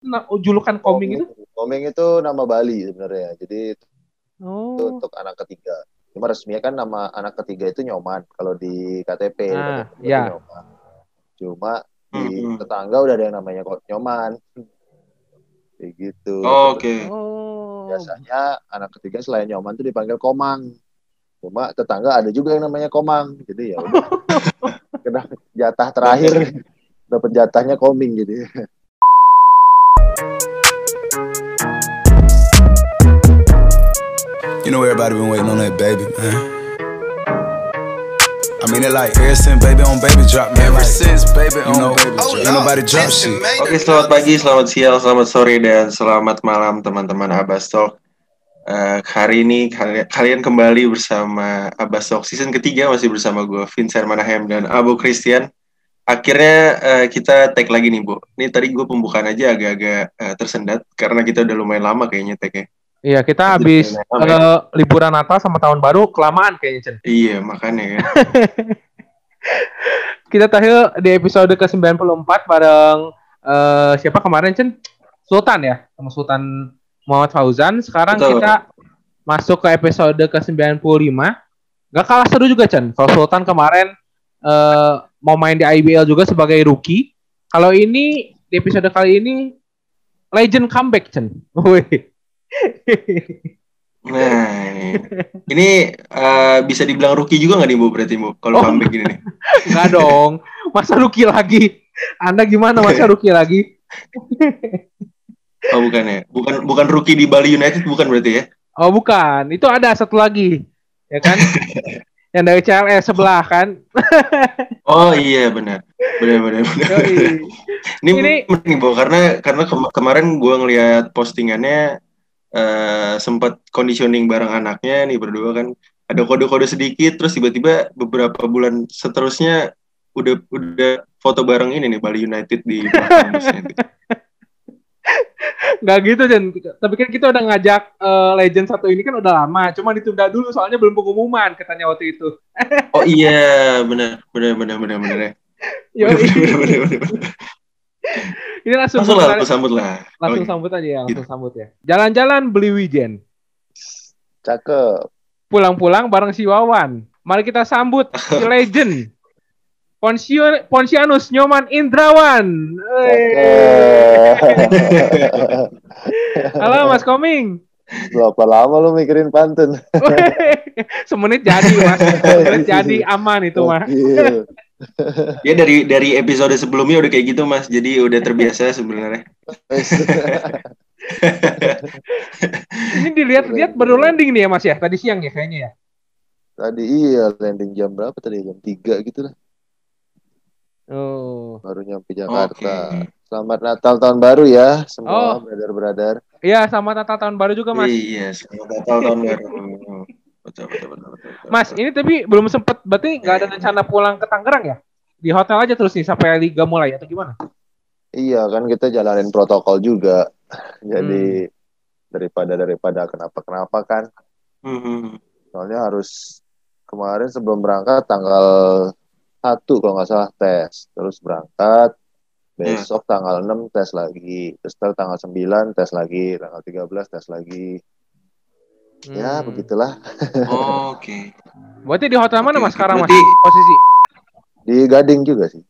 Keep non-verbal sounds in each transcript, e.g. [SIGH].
Nah, julukan koming itu? Koming itu nama Bali sebenarnya. Jadi Oh. itu untuk anak ketiga. Cuma resminya kan nama anak ketiga itu Nyoman. Kalau di KTP Ah, ya. Nyoman. Cuma di Hmm. tetangga udah ada yang namanya kok Nyoman. Kayak gitu. Oh, Oke. Oh. Biasanya anak ketiga selain Nyoman tuh dipanggil Komang. Cuma tetangga ada juga yang namanya Komang. Jadi ya udah. [LAUGHS] Kena jatah terakhir dapat jatahnya Koming gitu. You know everybody been waiting on that baby, man. I mean it like ever since baby on baby drop, man. Ever since baby on know, baby drop. Ain't nobody drop shit. Oke, selamat pagi, selamat siang, selamat sore, dan selamat malam teman-teman Abbas Talk. Eh, hari ini kalian, kalian kembali bersama Abbas Talk season ketiga masih bersama gue Vincent Manahem dan Abu Christian. Akhirnya eh, kita tag lagi nih Bu. Ini tadi gue pembukaan aja agak-agak eh, tersendat karena kita udah lumayan lama kayaknya tagnya. Iya, kita habis eh, liburan Natal sama tahun baru kelamaan kayaknya, Chen. Iya makanya kan. [LAUGHS] Kita terakhir di episode ke-94 bareng eh, siapa kemarin, Chen? Sultan ya, sama Sultan Muhammad Fauzan. Sekarang Betul. kita masuk ke episode ke-95. Gak kalah seru juga, Chen. Kalau Sultan kemarin eh, mau main di IBL juga sebagai rookie. Kalau ini, di episode kali ini, legend comeback, Chen. [LAUGHS] Wih. Nah, ini, ini eh, bisa dibilang rookie juga nggak nih Bu berarti Bu kalau Oh. comeback gini nih? [LAUGHS] Enggak dong. Masa rookie lagi? Anda gimana masa rookie lagi? [LAUGHS] Oh bukan ya? Bukan bukan rookie di Bali United bukan berarti ya? Oh bukan, itu ada satu lagi. Ya kan? [LAUGHS] Yang dari CLS sebelah kan? Oh iya benar. Benar benar benar. Ini, Ini- menarik Bu karena karena kema- kemarin gua ngelihat postingannya eh sempat conditioning bareng anaknya nih berdua kan. Ada kode-kode sedikit terus tiba-tiba beberapa bulan seterusnya udah udah foto bareng ini nih Bali United di belakang busnya itu. Nggak gitu, Jen. Tapi kan kita udah ngajak eh, legend satu ini kan udah lama. Cuma ditunda dulu soalnya belum pengumuman katanya waktu itu. Oh iya benar benar benar benar benar. ya. [LAUGHS] Yoi. Benar benar benar benar. benar. [LAUGHS] Ini langsung Langsung lah, aku sambut lah. langsung sambut aja ya, langsung sambut ya. Jalan-jalan beli wijen. Cakep. Pulang-pulang bareng si Wawan. Mari kita sambut si [LAUGHS] legend. Ponsio, Ponsianus Nyoman Indrawan. [LAUGHS] Halo Mas Koming. Berapa lama lu mikirin pantun? Semenit jadi Mas. Semenit jadi aman itu mah. [LAUGHS] Ya dari dari episode sebelumnya udah kayak gitu mas, jadi udah terbiasa sebenarnya. [LAUGHS] Ini dilihat-lihat baru landing nih ya Mas ya. Tadi siang ya kayaknya ya. Tadi iya landing jam berapa tadi? Jam 3 gitu lah. Oh. Baru nyampe Jakarta. Oke. Selamat Natal tahun baru ya semua Oh. brother-brother. Iya sama Natal tahun baru juga Mas. Iya, selamat Natal tahun baru. Betul, betul, betul, betul, betul. Mas, ini tapi belum sempet berarti nggak ada rencana pulang ke Tangerang ya? Di hotel aja terus nih sampai liga mulai atau gimana? Iya kan kita jalanin protokol juga. [LAUGHS] Jadi Hmm. daripada daripada kenapa-kenapa kan. Hmm, Soalnya harus kemarin sebelum berangkat tanggal 1 kalau nggak salah tes. Terus berangkat besok tanggal 6 tes lagi. Terus tanggal 9 tes lagi, tanggal 13 tes lagi. Ya Hmm. begitulah. Oke. [LAUGHS] Berarti di hotel mana Oke, Mas sekarang Mas? Posisi? Di Gading juga sih.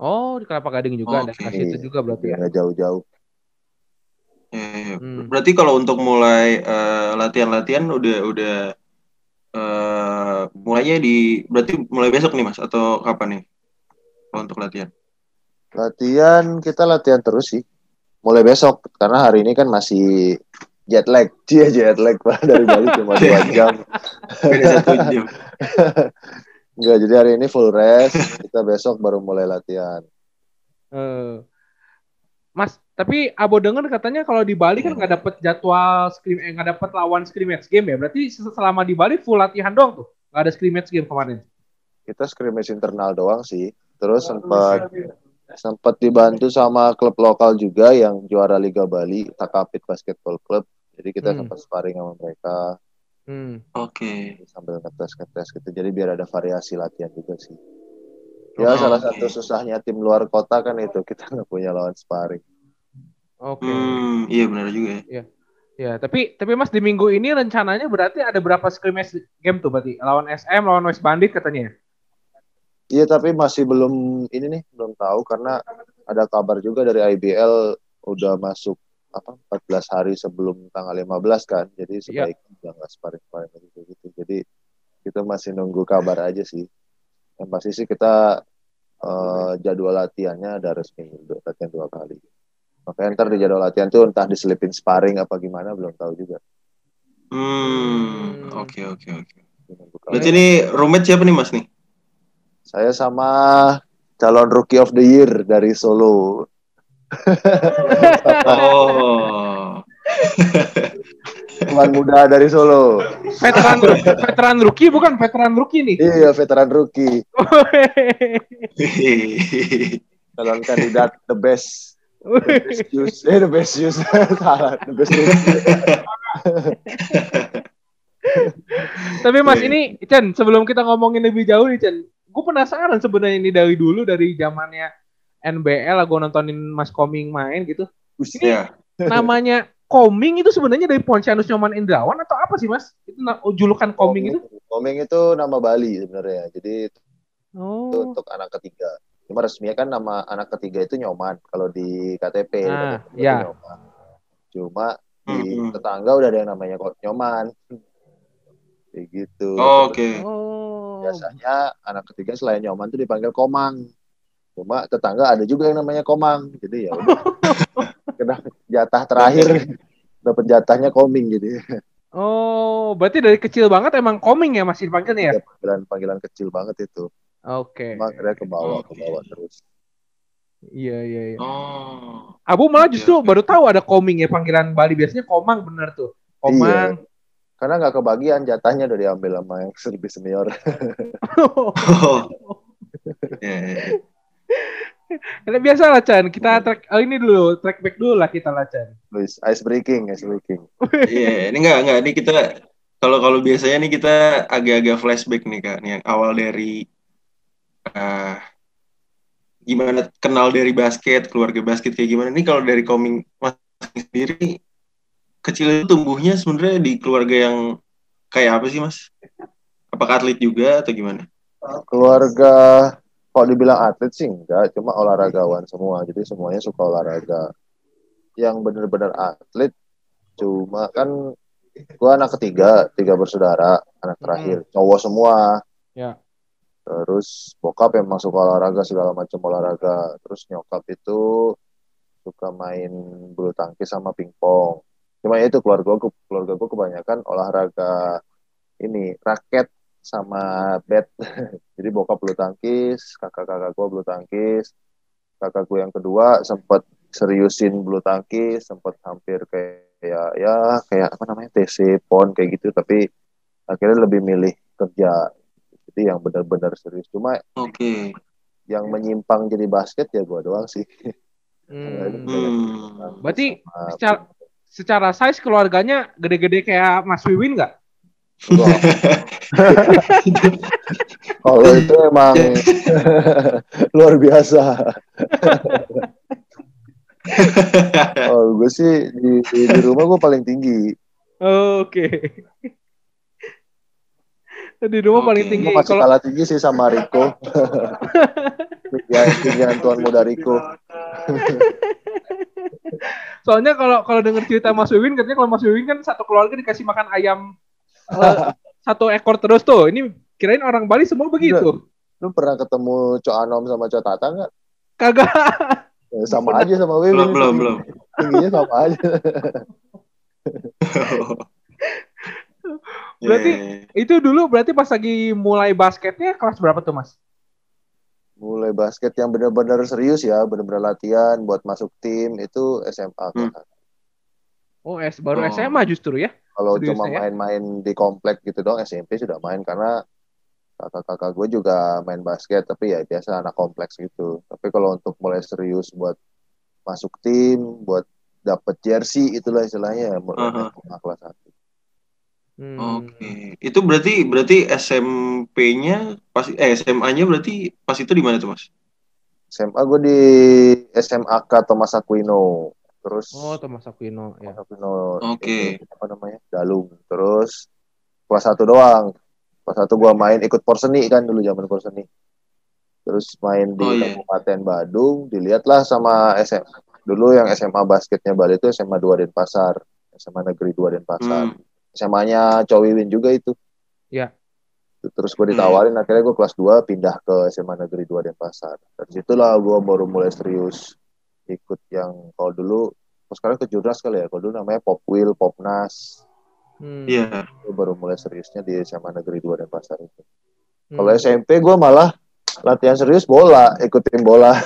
Oh, di Kelapa Gading juga ada Oke. kasih itu juga berarti ya. Nggak jauh-jauh. Ya, ya. Hmm. Berarti kalau untuk mulai eh, latihan-latihan udah udah eh, mulainya di berarti mulai besok nih mas atau kapan nih? Kalau untuk latihan? Latihan kita latihan terus sih. Mulai besok karena hari ini kan masih jet lag. Dia [LAUGHS] jet lag Pak. dari Bali cuma dua [LAUGHS] jam. Enggak, [LAUGHS] jadi hari ini full rest. Kita besok baru mulai latihan. Eh. Mas, tapi Abo denger katanya kalau di Bali kan nggak dapet jadwal scrim, eh, nggak dapet lawan scrimmage game ya. Berarti selama di Bali full latihan doang tuh. Nggak ada scrimmage game kemarin. Kita scrimmage internal doang sih. Terus sempat sempat dibantu sama klub lokal juga yang juara Liga Bali, Takapit Basketball Club. Jadi kita Hmm. sempat sparring sama mereka Hmm. Oke. sambil ngetes ngetes gitu. Jadi biar ada variasi latihan juga sih. Ya Oh, salah oke. satu susahnya tim luar kota kan itu [LAUGHS] kita nggak punya lawan sparring. Oke. Hmm, iya benar juga ya. Ya, tapi tapi Mas di minggu ini rencananya berarti ada berapa scrimmage game tuh berarti? Lawan SM, lawan West Bandit katanya. Iya tapi masih belum ini nih belum tahu karena ada kabar juga dari IBL udah masuk apa 14 hari sebelum tanggal 15 kan. Jadi sebaiknya jangan sparring-sparring gitu gitu. Jadi kita masih nunggu kabar aja sih. Yang pasti sih kita eh, jadwal latihannya ada resmi udah latihan dua kali. Makanya ntar di jadwal latihan tuh entah diselipin sparring apa gimana belum tahu juga. Hmm, oke oke oke. Nunggu kabar. Berarti ini roommate siapa nih Mas nih? Saya sama calon rookie of the year dari Solo. Oh. Teman muda dari Solo. Veteran veteran rookie bukan veteran rookie nih. Iya, veteran rookie. Calon kandidat the best. The best use. Eh, the best use. [LAUGHS] Salah. The best rookie. Tapi Mas ini Chen, sebelum kita ngomongin lebih jauh nih Chen, gue penasaran sebenarnya ini dari dulu dari zamannya NBL lah gue nontonin Mas Koming main gitu. Iya. [LAUGHS] Namanya Koming itu sebenarnya dari Pontianus Nyoman Indrawan atau apa sih Mas? Itu na- julukan Koming itu? Koming itu nama Bali sebenarnya. Jadi itu Oh. untuk anak ketiga. Cuma resminya kan nama anak ketiga itu Nyoman. Kalau di KTP. Ah, KTP ya. Nyoman. Cuma di Hmm. tetangga udah ada yang namanya kok Nyoman. Kayak gitu. Oh, Oke. Oh. biasanya anak ketiga selain Nyoman tuh dipanggil Komang. Cuma tetangga ada juga yang namanya Komang. Jadi ya udah. [LAUGHS] Kena jatah terakhir dapat jatahnya Koming gitu. Oh, berarti dari kecil banget emang Koming ya masih dipanggilnya ya? Ya, panggilan panggilan kecil banget itu. Oke. Cuma akhirnya ke bawah ke Oke. bawah terus. Iya, iya, iya. Oh. Abu malah justru Oke, oke. baru tahu ada Koming ya panggilan Bali biasanya Komang bener tuh. Komang. Karena nggak kebagian jatahnya udah diambil sama yang [LAUGHS] lebih senior. [LAUGHS] Oh. Ya, ya, ya. Karena biasa lah Chan, kita track oh, ini dulu, track back dulu lah kita lah Chan. Luis, ice breaking, ice breaking. [LAUGHS] Iya, ini enggak enggak ini kita kalau kalau biasanya nih kita agak-agak flashback nih Kak, nih yang awal dari eh gimana kenal dari basket, keluarga basket kayak gimana. Nih kalau dari koming Mas sendiri kecil itu tumbuhnya sebenarnya di keluarga yang kayak apa sih Mas? Apakah atlet juga atau gimana? Keluarga kalau dibilang atlet sih enggak, cuma olahragawan semua. Jadi semuanya suka olahraga. Yang benar-benar atlet cuma kan gua anak ketiga, tiga bersaudara, anak terakhir, cowok semua. Ya. Terus bokap emang suka olahraga segala macam olahraga. Terus nyokap itu suka main bulu tangkis sama pingpong. Cuma ya itu keluarga gua, keluarga gua kebanyakan olahraga ini raket sama bat. [LAUGHS] Jadi bokap bulu tangkis, kakak-kakak gua bulu tangkis. Kakak gua yang kedua sempat seriusin bulu tangkis, sempat hampir kayak ya kayak apa namanya TC PON kayak gitu tapi akhirnya lebih milih kerja. Jadi yang benar-benar serius. Cuma Oke. yang menyimpang jadi basket ya gua doang sih. Hmm. Hmm. Berarti Sama- secara, secara size keluarganya gede-gede kayak Mas Wiwin nggak? Wah. Kalau itu emang [LAUGHS] luar biasa. Oh, gue sih di, di, di rumah gue paling tinggi. Oke. Di rumah paling tinggi. Gue masih Kalau kalah tinggi sih sama Riko. ya, tinggian Tuan Muda Riko. soalnya kalau kalau denger cerita Mas Wiwin katanya kalau Mas Wiwin kan satu keluarga dikasih makan ayam satu ekor terus tuh. Ini kirain orang Bali semua begitu. Lu pernah ketemu Cok Anom sama Cok Tata nggak? Kagak. Ya, sama aja sama Wiwin. Belum belum belum. Tingginya sama aja. [LAUGHS] Berarti- Iya, iya, iya. Itu dulu berarti pas lagi mulai basketnya kelas berapa tuh Mas? Mulai basket yang benar-benar serius ya, benar-benar latihan buat masuk tim itu SMA. Hmm. kan. Oh, S baru Oh. SMA justru ya. Kalau cuma ya? main-main di komplek gitu dong SMP sudah main karena kakak-kakak gue juga main basket tapi ya biasa anak kompleks gitu. Tapi kalau untuk mulai serius buat masuk tim, buat dapet jersey itulah istilahnya mulai Aha. SMA kelas 1. Hmm. Oke. Itu berarti berarti SMP-nya pas eh SMA-nya berarti pas itu di mana tuh, Mas? SMA gue di SMAK Thomas Aquino. Terus Oh, Thomas Aquino ya. Aquino Oke. ini, apa namanya Dalung terus kelas satu doang kelas satu gua main ikut porseni kan dulu zaman porseni terus main di Oh, iya. Kabupaten Badung dilihatlah sama SM dulu yang SMA basketnya Bali itu SMA 2 Denpasar SMA Negeri 2 Denpasar Hmm. SMA-nya Cowiwin juga itu Iya. terus gue ditawarin akhirnya gue kelas 2 pindah ke SMA Negeri 2 Denpasar dari situlah gue baru mulai serius ikut yang kalau dulu kalau sekarang ke Jurnas kali ya kalau dulu namanya Popwil Popnas Hmm. Iya. gue baru mulai seriusnya di SMA Negeri 2 Denpasar itu Hmm. kalau SMP gue malah latihan serius bola ikut tim bola [LAUGHS]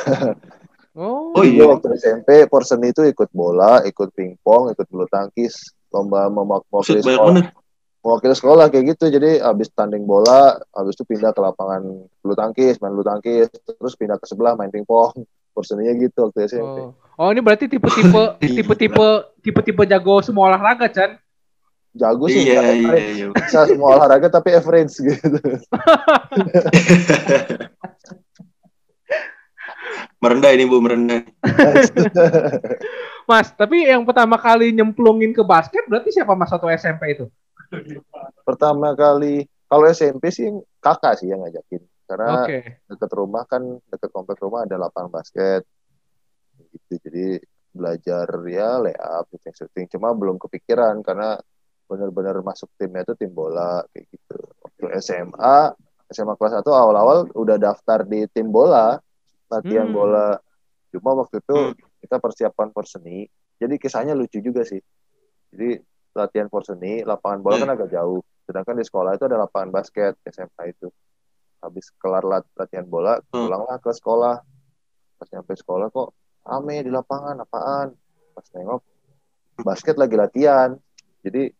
Oh, Oh, iya. waktu SMP Porsen itu ikut bola ikut pingpong ikut bulu tangkis lomba mewakili sekolah mewakili sekolah kayak gitu jadi habis tanding bola habis itu pindah ke lapangan bulu tangkis main bulu tangkis terus pindah ke sebelah main pingpong Porsennya gitu waktu SMP Oh. Oh, ini berarti tipe-tipe [LAUGHS] tipe-tipe tipe-tipe jago semua olahraga, Chan. jago sih Iya, iya, iya. bisa semua olahraga tapi average gitu [LAUGHS] merendah ini Bu, merendah. [LAUGHS] Mas, tapi yang pertama kali nyemplungin ke basket berarti siapa Mas waktu SMP itu? pertama kali kalau SMP sih kakak sih yang ngajakin karena Oke. deket rumah kan deket komplek rumah ada lapangan basket gitu jadi belajar ya layup shooting shooting cuma belum kepikiran karena benar-benar masuk timnya itu tim bola kayak gitu waktu SMA SMA kelas 1 awal-awal udah daftar di tim bola latihan Hmm. bola cuma waktu itu Hmm. kita persiapan for seni jadi kisahnya lucu juga sih jadi latihan for seni lapangan bola Hmm. kan agak jauh sedangkan di sekolah itu ada lapangan basket SMA itu habis kelar lat- latihan bola Hmm. pulanglah ke sekolah pas nyampe sekolah kok rame di lapangan apaan pas nengok basket lagi latihan jadi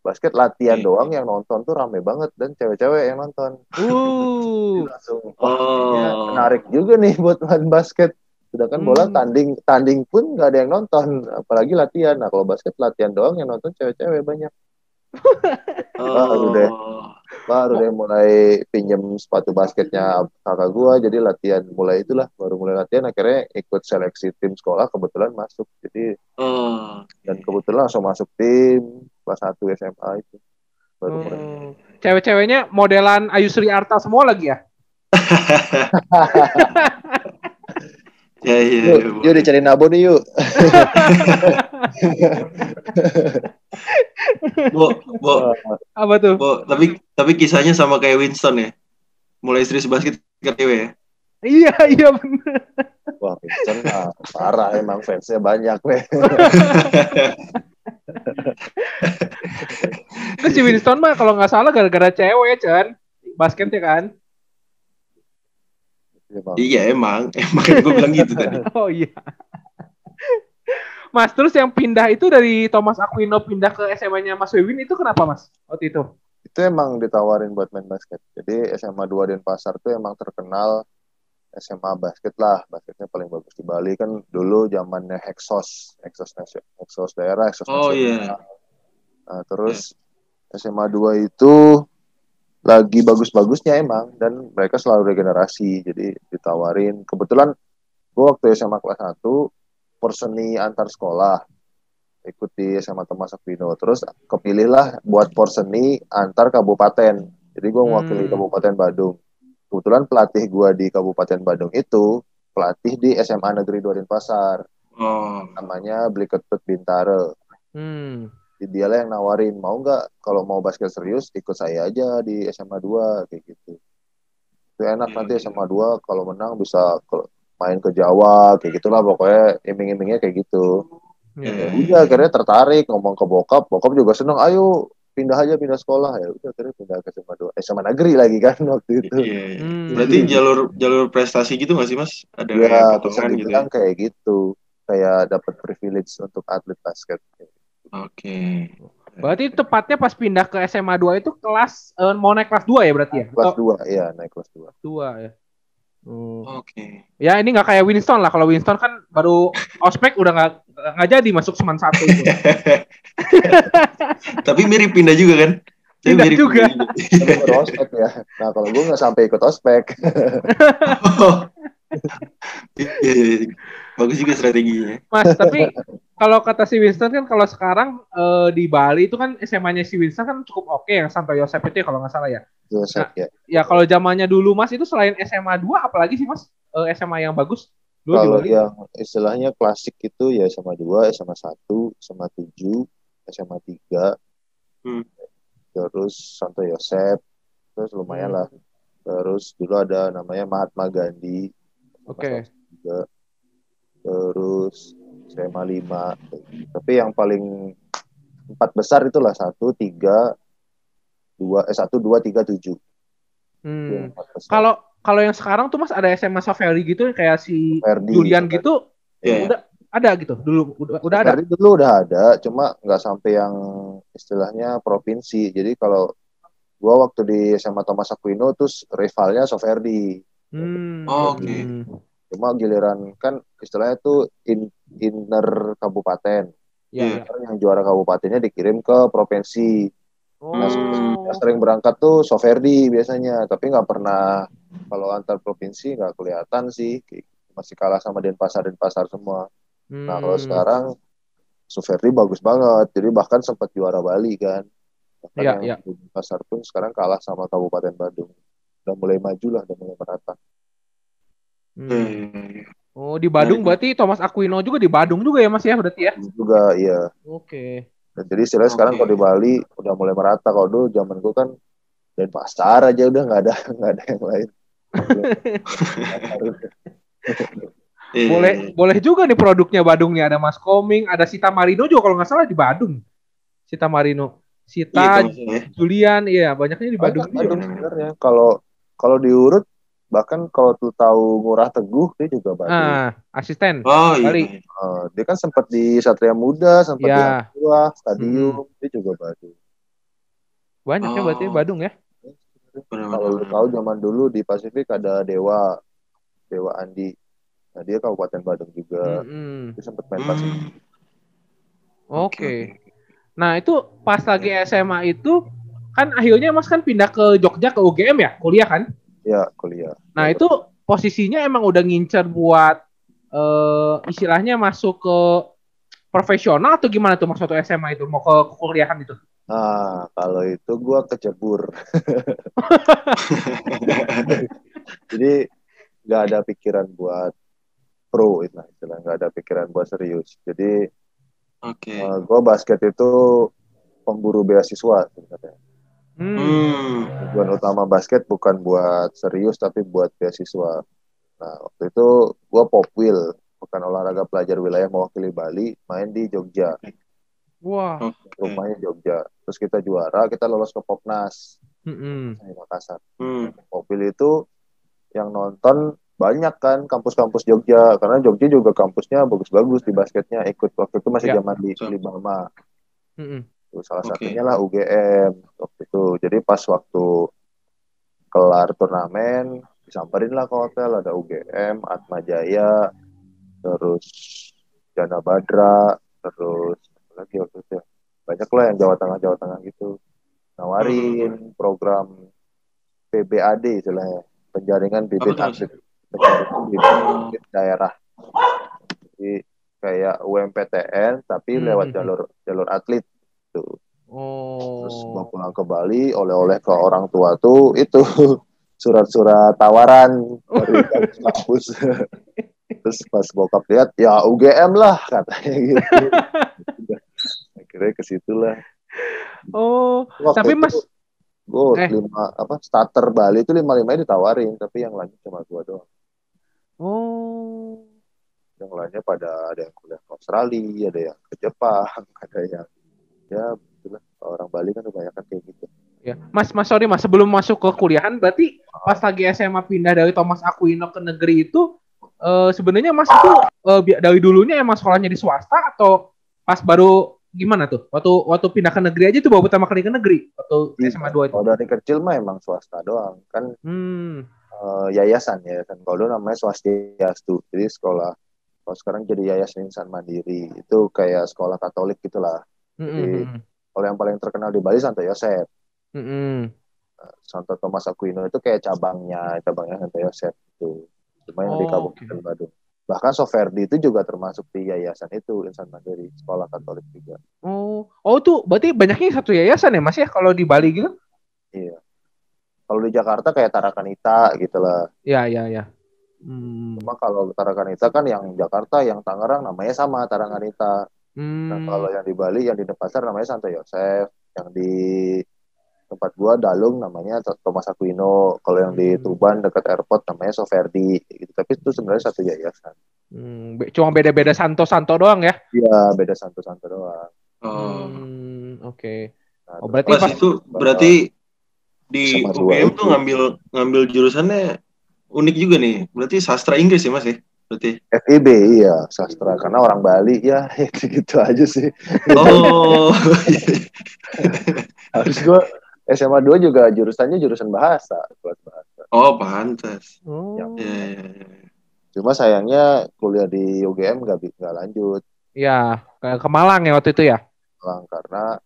basket latihan Hmm. doang yang nonton tuh rame banget dan cewek-cewek yang nonton Uh. [LAUGHS] langsung Oh. menarik juga nih buat main basket sedangkan bola Hmm. tanding tanding pun nggak ada yang nonton apalagi latihan nah kalau basket latihan doang yang nonton cewek-cewek banyak Baru deh. Oh. baru deh mulai pinjem sepatu basketnya kakak gua jadi latihan mulai itulah baru mulai latihan akhirnya ikut seleksi tim sekolah kebetulan masuk jadi Oh. dan kebetulan langsung masuk tim kelas 1 SMA itu baru mulai Oh. Cewek-ceweknya modelan Ayu Sri Arta semua lagi ya? [LAUGHS] Ya, iya, yuk, Bu. yuk dicari nabo nih yuk [LAUGHS] [LAUGHS] Bo, Bo, [LAUGHS] Apa tuh? Bo, tapi tapi kisahnya sama kayak Winston ya. Mulai serius basket ke cewek ya. Iya, iya bener. wah Vincent mah parah emang fansnya banyak weh [LAUGHS] Terus si Winston mah kalau nggak salah gara-gara cewek, Chan. Basketnya kan? Emang. Iya emang, emang gue bilang gitu tadi. [LAUGHS] Oh iya. Mas, terus yang pindah itu dari Thomas Aquino pindah ke SMA-nya Mas Wewin itu kenapa, Mas? Waktu itu? itu emang ditawarin buat main basket. Jadi SMA 2 Denpasar tuh emang terkenal SMA basket lah. Basketnya paling bagus di Bali kan dulu zamannya Hexos, Hexos nasi- Hexos daerah, Hexos Oh, nasional. Nah, terus SMA 2 itu lagi bagus-bagusnya emang dan mereka selalu regenerasi. Jadi ditawarin. Kebetulan gue waktu SMA kelas 1 perseni antar sekolah ikut di SMA Thomas Aquino terus kepilih lah buat porseni antar kabupaten. Jadi gue mewakili Hmm. Kabupaten Badung. Kebetulan pelatih gue di Kabupaten Badung itu pelatih di SMA Negeri 2 Denpasar. Oh, namanya Bliketut Bintare Hmm. Dia lah yang nawarin mau nggak kalau mau basket serius ikut saya aja di SMA 2 kayak gitu. Itu enak Hmm. nanti SMA 2 kalau menang bisa main ke Jawa kayak gitulah pokoknya iming-imingnya kayak gitu Iya. Iya. udah akhirnya tertarik ngomong ke bokap bokap juga seneng ayo pindah aja pindah sekolah ya udah akhirnya pindah ke SMA 2 SMA negeri lagi kan [LAUGHS] waktu itu iya. iya. Hmm. Berarti jalur jalur prestasi gitu nggak sih mas? Ada kayak ya bisa potongan gitu ya? kayak gitu kayak dapat privilege untuk atlet basket Oke. Berarti tepatnya pas pindah ke SMA 2 itu kelas eh, mau naik kelas 2 ya berarti ya? kelas Atau 2 iya naik kelas 2 2 ya. Hmm. Oke. Ya ini nggak kayak Winston lah. Kalau Winston kan baru ospek udah nggak nggak jadi masuk seman satu. itu. [LAUGHS] Tapi mirip pindah juga kan? Tapi Pindah mirip juga. Tapi baru ospek ya nah kalau gue nggak sampai ikut ospek [LAUGHS] Oh. Iya, iya, iya. Bagus juga strateginya. Mas, tapi kalau kata si Winston kan kalau sekarang eh, di Bali itu kan SMA-nya si Winston kan cukup oke yang Santo Yosef itu ya kalau nggak salah ya. Joseph ya. Ya kalau zamannya dulu Mas itu selain SMA 2 apalagi sih Mas Eh, SMA yang bagus? Dulu di Kalau Bali. yang istilahnya klasik itu ya SMA 2, SMA 1, SMA 7, SMA 3, Hmm. terus Santo Yosef, terus lumayan Hmm. lah. Terus dulu ada namanya Mahatma Gandhi, Oke. juga. Terus SMA 5. Tapi yang paling empat besar itulah satu, tiga, dua, eh satu, dua, tiga, tujuh. Hmm. Kalau kalau yang sekarang tuh Mas ada SMA Safari gitu kayak si Ferdi, Julian Ferdi. gitu Iya. udah ada gitu dulu udah, udah ada. Ferdi dulu udah ada, cuma nggak sampai yang istilahnya provinsi. Jadi kalau gua waktu di SMA Thomas Aquino terus rivalnya Soferdi. Hmm. Oh, oke. Hmm. Cuma giliran kan istilahnya tuh in, inner kabupaten. Ya, Iya. ya. Yang juara kabupatennya dikirim ke provinsi. Nah, Oh. yang sering berangkat tuh Soferdi biasanya, tapi nggak pernah kalau antar provinsi nggak kelihatan sih. Masih kalah sama Denpasar Denpasar semua. Nah kalau Hmm. sekarang Soferdi bagus banget, jadi bahkan sempat juara Bali kan. Bahkan Iya, yang iya. di pasar pun sekarang kalah sama Kabupaten Bandung. Udah mulai maju lah, udah mulai merata. Hmm. Hmm. Oh di Badung Menarik. berarti Thomas Aquino juga di Badung juga ya Mas ya berarti ya? Juga iya. Oke. Dan jadi istilahnya sekarang Oke. kalau di Bali udah mulai merata. Kalau dulu zaman gue kan Denpasar aja udah nggak ada [LAUGHS] nggak ada yang lain. [LAUGHS] Iya. Boleh boleh juga nih produknya Badung nih ada Mas Koming, ada Sita Marino juga kalau nggak salah di Badung. Sita Marino, Iya, Sita, kalau misalnya. Julian, iya banyaknya di Badung juga. sebenarnya. Kalau kalau diurut bahkan kalau tuh tahu Ngurah Teguh dia juga Bandung. Ah, asisten. Oh iya. Bali. Eh, dia kan sempat di Satria Muda, sempat di Ya. Aqua, Stadium, dia juga Bandung. Banyak ya berarti Oh. Badung ya. Kalau lu tahu zaman dulu di Pasifik ada Dewa, Dewa Andi. Nah dia Kabupaten Bandung juga. Mm-mm. Dia sempat main Pasifik. Hmm. Oke. Nah itu pas lagi SMA itu kan akhirnya Mas kan pindah ke Jogja ke UGM ya kuliah kan? Ya kuliah. Nah itu posisinya emang udah ngincer buat eh istilahnya masuk ke profesional atau gimana tuh Mas waktu SMA itu mau ke kuliahan itu? Nah kalau itu gua kecebur. [LAUGHS] Jadi nggak ada pikiran buat pro itu lah istilah nggak ada pikiran buat serius. Jadi Oke. eh, gua basket itu pemburu beasiswa sebenarnya. Hmm. Hmm. tujuan utama basket bukan buat serius tapi buat beasiswa. Nah waktu itu gue popwil bukan olahraga pelajar wilayah mewakili Bali main di Jogja Wah. rumahnya Jogja terus kita juara kita lolos ke Popnas Mm-mm. di Makassar. Hmm. Popwil itu yang nonton banyak kan kampus-kampus Jogja karena Jogja juga kampusnya bagus-bagus di basketnya ikut waktu itu masih Ya, zaman di. Libama salah Oke. satunya lah UGM waktu itu. Jadi pas waktu kelar turnamen disamperin lah ke hotel. Ada UGM, Atma Jaya, terus Jana Badra, terus lagi waktu itu ya? banyak lah yang Jawa Tengah Jawa Tengah gitu. Nawarin program PBAD istilahnya. Penjaringan bibit atlet penjaringan bibit daerah. Jadi kayak UMPTN tapi Hmm, lewat hmm, jalur jalur atlet tuh terus gua Oh. pulang ke Bali oleh-oleh ke orang tua tuh itu [LAUGHS] surat-surat tawaran dari [LAUGHS] kampus [LAUGHS] terus pas bokap lihat ya UGM lah katanya gitu akhirnya ke situ lah Oh. Waktu Tapi Mas gue Eh. lima apa starter Bali itu lima limanya ditawarin tapi yang lainnya cuma gua doang Oh. yang lainnya pada ada yang kuliah ke Australia ada yang ke Jepang ada yang ya itulah orang Bali kan kebanyakan kayak gitu. Ya, Mas, Mas sorry Mas, sebelum masuk ke kuliahan, berarti pas lagi SMA pindah dari Thomas Aquino ke negeri itu, eh, sebenarnya Mas itu bi- dari dulunya emang sekolahnya di swasta atau pas baru gimana tuh? Waktu waktu pindah ke negeri aja tuh baru pertama kali ke negeri? Waktu SMA 2 itu. kalau dari kecil mah emang swasta doang. Kan Hmm. eh, yayasan ya kan. Kalau dulu namanya swastiastu. Jadi sekolah kalau sekarang jadi yayasan insan mandiri. Itu kayak sekolah Katolik gitulah Jadi- hmm, kalau yang paling terkenal di Bali Santo Yosef hmm, hmm. Santo Thomas Aquino itu kayak cabangnya cabangnya Santo Yosef itu cuma yang di Oh, Kabupaten oke. Badung bahkan Soferdi itu juga termasuk di yayasan itu insan mandiri sekolah Katolik juga Oh, oh tuh berarti banyaknya satu yayasan ya Mas ya kalau di Bali gitu? iya kalau di Jakarta kayak Tarakanita gitu lah Iya, iya, iya. Hmm. cuma kalau Tarakanita kan yang Jakarta yang Tangerang namanya sama Tarakanita nah Hmm. kalau yang di Bali yang di Denpasar namanya Santo Yosef yang di tempat gua Dalung namanya Thomas Aquino kalau yang di Hmm. Tuban dekat airport namanya Soferdi gitu tapi itu sebenarnya satu yayasan Hmm, cuma beda-beda santo-santo doang ya? iya beda santo-santo doang Oh. Hmm, oke. Nah, Oh, berarti Pas pas itu berarti di UGM itu. tuh ngambil ngambil jurusannya unik juga nih. Berarti sastra Inggris ya Mas ya? Berarti. FIB iya sastra karena orang Bali ya itu [LAUGHS] gitu aja sih Oh. [LAUGHS] harus gua SMA 2 juga jurusannya jurusan bahasa kelas bahasa oh, pantas. Oh. Ya, ya, ya. cuma sayangnya kuliah di UGM nggak bi- nggak lanjut Ya, ke, ke Malang ya waktu itu ya? Lang, karena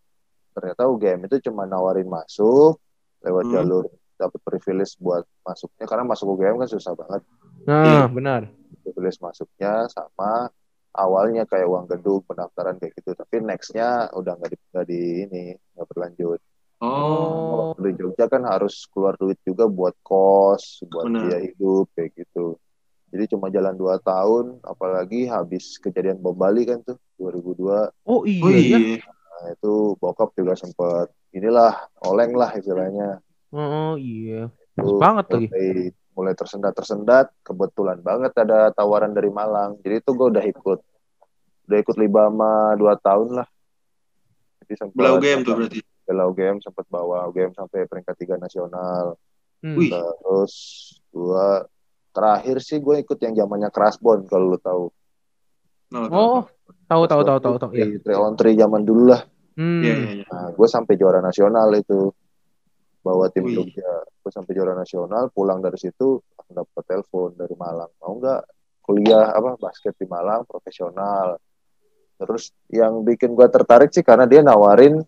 ternyata UGM itu cuma nawarin masuk lewat Hmm. jalur dapat privilege buat masuknya karena masuk UGM kan susah banget Nah, Iya. benar. Privilege masuknya sama awalnya kayak uang gedung pendaftaran kayak gitu tapi nextnya udah nggak di, nggak di ini nggak berlanjut Oh. Waktu di Jogja kan harus keluar duit juga buat kos, buat Benar. biaya hidup kayak gitu. Jadi cuma jalan dua tahun, apalagi habis kejadian bom Bali kan tuh 2002. Oh iya, Oh ya. iya. Nah itu bokap juga sempet inilah oleng lah istilahnya. Oh iya. Itu banget lagi. Mulai, tersendat-tersendat, kebetulan banget ada tawaran dari Malang. Jadi itu gue udah ikut, udah ikut Libama dua tahun lah. Jadi sempat Belau UGM tuh berarti. Bela UGM sempat bawa UGM sampai peringkat tiga nasional. Hmm. Terus gua terakhir sih gue ikut yang zamannya Crashbone kalau lu tahu. Oh, Oh, tahu tahu tahu tahu tahu. Iya. Three on Three zaman dulu lah. Hmm. Iya, iya, iya. Nah, gue sampai juara nasional itu bawa tim Wih. Jogja. Gue sampai juara nasional, pulang dari situ langsung dapet telepon dari Malang. Mau nggak kuliah apa basket di Malang profesional? Terus yang bikin gue tertarik sih karena dia nawarin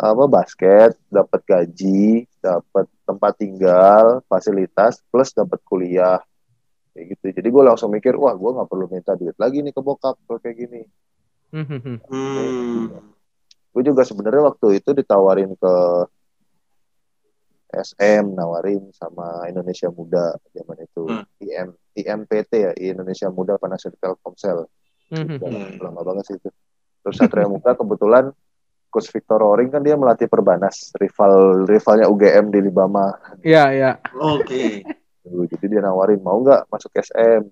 apa basket, dapat gaji, dapat tempat tinggal, fasilitas, plus dapat kuliah kayak gitu. Jadi gue langsung mikir, wah gue nggak perlu minta duit lagi nih ke bokap kalau kayak gini. Hmm, hmm, hmm. Hmm. gue juga sebenarnya waktu itu ditawarin ke SM nawarin sama Indonesia Muda zaman itu Hmm. IM IMPT ya Indonesia Muda Panasonic Telkomsel Hmm, hmm, Udah hmm. Lama banget sih itu terus Satria Muda kebetulan Coach Victor Roring kan dia melatih Perbanas rival rivalnya UGM di Libama Iya, iya. Oke. Dulu. jadi dia nawarin mau nggak masuk SM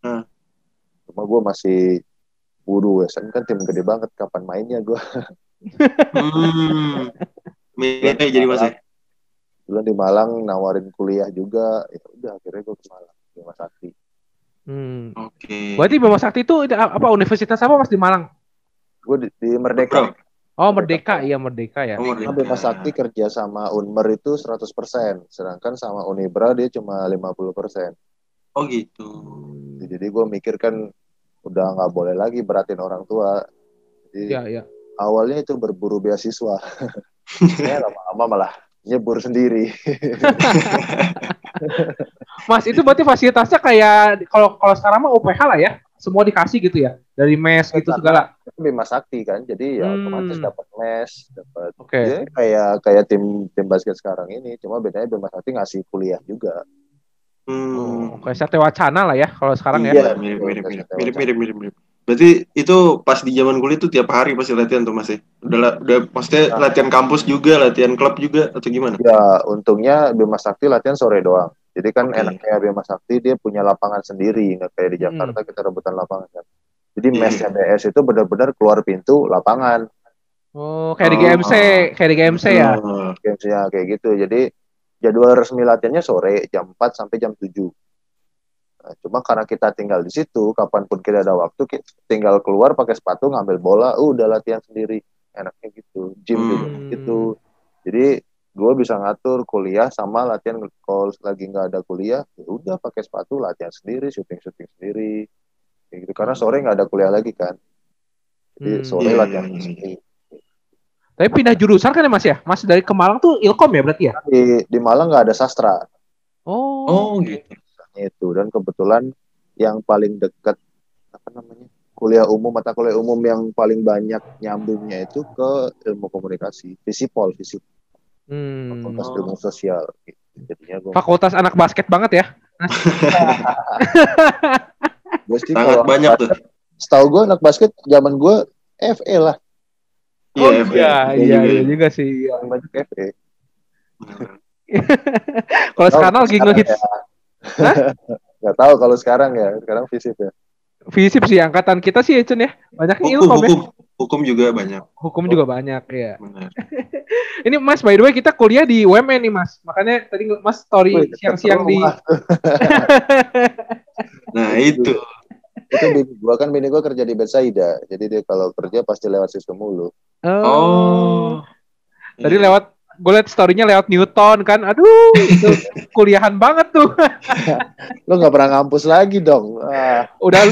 Hmm. cuma gue masih buru SM kan tim gede banget kapan mainnya gue Hmm. Milih jadi Mas ya? Bulan di Malang nawarin kuliah juga ya udah akhirnya gue ke Malang Bima Sakti Hmm. Oke. Berarti Bima Sakti itu apa universitas apa Mas di Malang? gue di, di Merdeka Bro. Oh, Merdeka. Iya, Merdeka ya. Oh, Karena Merdeka. Bima Sakti kerja sama Unmer itu 100% sedangkan sama Unibra dia cuma 50% Oh gitu. jadi gue mikir kan udah nggak boleh lagi beratin orang tua jadi Iya, iya. awalnya itu berburu beasiswa [LAUGHS] ya lama-lama malah nyebur sendiri [LAUGHS] Mas, itu berarti fasilitasnya kayak kalau kalau sekarang mah UPH lah ya. Semua dikasih gitu ya. Dari mes gitu segala. Bima Sakti kan jadi ya Hmm. otomatis dapat mes dapat Oke. ya, kayak kayak tim tim basket sekarang ini cuma bedanya Bima Sakti ngasih kuliah juga Hmm. Oh, kayak Satya Wacana lah ya kalau sekarang Iya. ya. mirip mirip mirip mirip mirip mirip mirip. Berarti itu pas di zaman kuliah itu tiap hari pasti latihan tuh Mas ya? Udah la- udah maksudnya Nah. latihan kampus juga, latihan klub juga atau gimana? Ya, untungnya Bima Sakti latihan sore doang. Jadi kan Oke. enaknya Bima Sakti dia punya lapangan sendiri, nggak kayak di Hmm. Jakarta kita rebutan lapangan kan. Jadi Iya. mesnya BS itu benar-benar keluar pintu lapangan, Oh, kayak di Oh. GMC, kayak di GMC ya. Oh, gamesnya kayak gitu. Jadi jadwal resmi latihannya sore jam 4 sampai jam 7. Nah, cuma karena kita tinggal di situ, kapan pun kita ada waktu, kita tinggal keluar pakai sepatu, ngambil bola, uh, udah latihan sendiri. Enaknya gitu. Gym juga Hmm. gitu. Jadi gue bisa ngatur kuliah sama latihan kalau lagi nggak ada kuliah ya udah pakai sepatu latihan sendiri syuting syuting sendiri kayak gitu karena sore nggak ada kuliah lagi kan jadi Hmm. sore Iya, latihan iya, iya. sendiri Tapi pindah jurusan kan ya Mas ya? Mas dari ke Malang tuh Ilkom ya berarti ya? di di Malang nggak ada sastra Oh. oh gitu. Itu dan kebetulan yang paling dekat apa namanya kuliah umum mata kuliah umum yang paling banyak nyambungnya itu ke ilmu komunikasi visipol visip Hmm. fakultas Oh. ilmu sosial gitu. jadinya gue Fakultas anak basket banget ya. [LAUGHS] gue sih Sangat kalau banyak tuh. setahu gue anak basket zaman gue FE lah Iya, oh FA. iya, iya, juga. iya juga sih. Iya. paling banyak FE. Kalau sekarang lagi ngehits ya. [LAUGHS] nggak tahu kalau sekarang ya sekarang visip ya visip sih angkatan kita sih ya Cun ya. Banyaknya Hukum, ilkom ya. hukum. Hukum juga banyak. Hukum juga banyak ya. Benar. [LAUGHS] Ini Mas by the way kita kuliah di UMN nih Mas. Makanya tadi Mas story siang-siang di. [LAUGHS] Nah, itu. itu bini gua kan bini gua kerja di Betsaida jadi dia kalau kerja pasti lewat sistem mulu Oh. Tadi Iya. lewat gue liat story-nya lewat Newton kan. Aduh, itu [LAUGHS] kuliahan banget tuh. [LAUGHS] lo nggak pernah ngampus lagi dong ah. Udah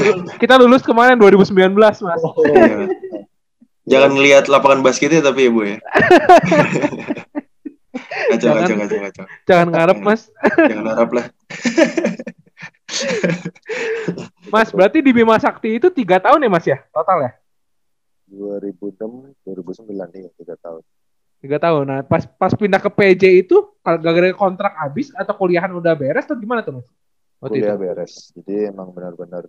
kita lulus kemarin 2019, Mas. Iya. Jangan ngelihat lapangan basketnya tapi ya, Bu ya. [LAUGHS] kacau, Jangan. kacau, kacau, kacau. Jangan ngarep, Mas. Jangan harap lah. Mas, berarti di Bima Sakti itu tiga tahun ya, Mas ya? Total ya? 2006 2009 nih tiga tahun Tiga tahun. Nah, pas pas pindah ke PJ itu kalau gara-gara kontrak habis atau kuliahan udah beres atau gimana tuh, Mas? Waktu kuliah itu. beres jadi emang benar-benar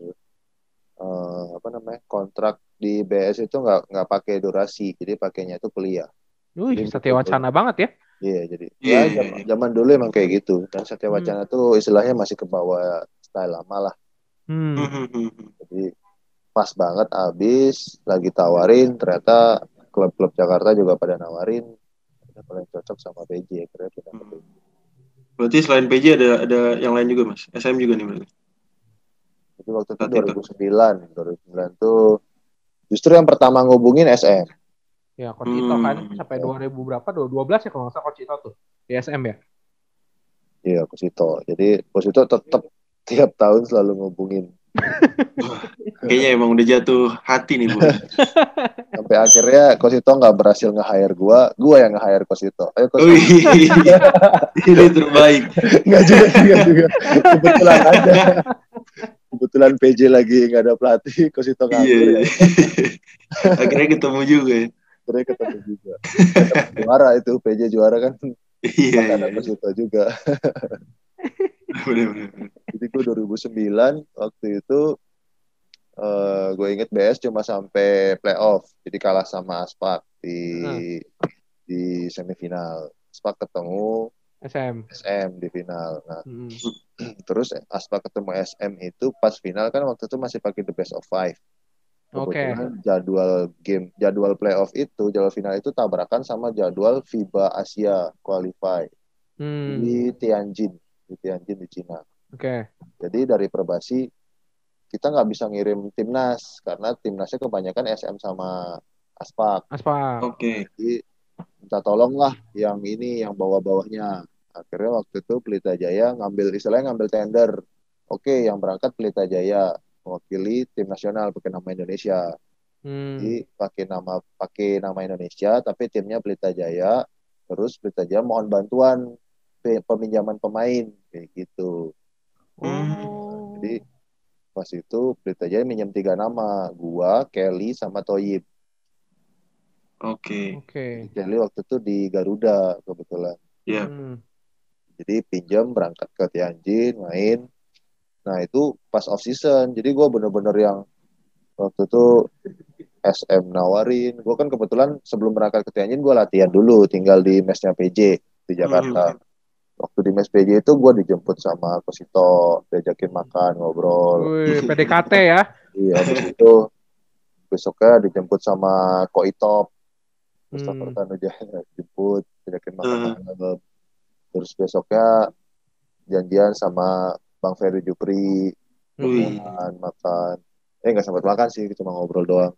eh, apa namanya kontrak di BS itu nggak nggak pakai durasi jadi pakainya itu kuliah Wih, Jadi Satya Wacana banget ya. iya jadi Iya, ya iya, zaman, zaman dulu emang kayak gitu dan Satya Hmm. Wacana tuh istilahnya masih ke bawah style lama lah Hmm. jadi pas banget abis lagi tawarin ternyata klub-klub Jakarta juga pada nawarin paling cocok sama PJ akhirnya pindah ke PJ Berarti selain PJ ada ada yang lain juga, Mas. SM juga nih berarti. Jadi waktu itu Saat itu. 2009, 2009 tuh justru yang pertama ngubungin SM. Ya, Coach Ito kan Hmm. sampai 2000 berapa? 12 ya kalau nggak salah Coach Ito tuh. Di SM ya. Iya, Kusito. Jadi Kusito tetap tiap tahun selalu ngubungin. Kayaknya emang udah jatuh hati nih, Bu. [LAUGHS] Sampai akhirnya Kusito nggak berhasil nge-hire gua, gua yang nge-hire Kusito. Ayo Kusito. Wih, [LAUGHS] ini terbaik. [LAUGHS] Nggak juga, nggak juga. Kebetulan aja. Kebetulan PJ lagi nggak ada pelatih, Kusito Iya. nganggur ya. Akhirnya ketemu juga ya. Akhirnya ketemu juga. Juara itu, PJ juara kan. Iya, iya. Ada Kusito juga. [LAUGHS] Jadi gue 2009 waktu itu eh gue inget BS cuma sampai playoff, jadi kalah sama Aspak di di semifinal. Aspak ketemu SM. SM di final. Nah, Hmm. [CLEARS THROAT] terus Aspak ketemu SM itu pas final kan waktu itu masih pakai the best of five. Oke. Kebetulan jadwal game, jadwal playoff itu, jadwal final itu tabrakan sama jadwal FIBA Asia Qualify Hmm. di Tianjin, di Tianjin di Cina. Oke. Jadi dari Perbasi kita nggak bisa ngirim timnas karena timnasnya kebanyakan SM sama Aspak. Aspak. Oke. Jadi minta tolong lah yang ini yang bawah-bawahnya. Akhirnya waktu itu Pelita Jaya ngambil istilahnya ngambil tender. Oke, yang berangkat Pelita Jaya mewakili tim nasional pakai nama Indonesia. Hmm. Jadi pakai nama pakai nama Indonesia tapi timnya Pelita Jaya. Terus Pelita Jaya mohon bantuan peminjaman pemain kayak gitu. Oh. Jadi pas itu Pelita Jaya minjem tiga nama, gua, Kelly, sama Toyib. Oke. Oke. Kelly waktu itu di Garuda kebetulan. Ya. Hmm. Jadi pinjam berangkat ke Tianjin main. Nah itu pas off season. Jadi gua bener-bener yang waktu itu SM nawarin. Gua kan kebetulan sebelum berangkat ke Tianjin gua latihan dulu, tinggal di mesnya PJ di Jakarta. Waktu di mes PJ itu gua dijemput sama Kosito, diajakin makan, ngobrol. Wih, [LAUGHS] PDKT ya. Iya, habis itu besoknya dijemput sama Ko Itop. Christopher Hmm. Tanujaya jemput, diajakin makan Hmm. Terus besoknya janjian sama Bang Ferry Jupri, Wih. makan, makan. Eh nggak sempat makan sih, cuma ngobrol doang.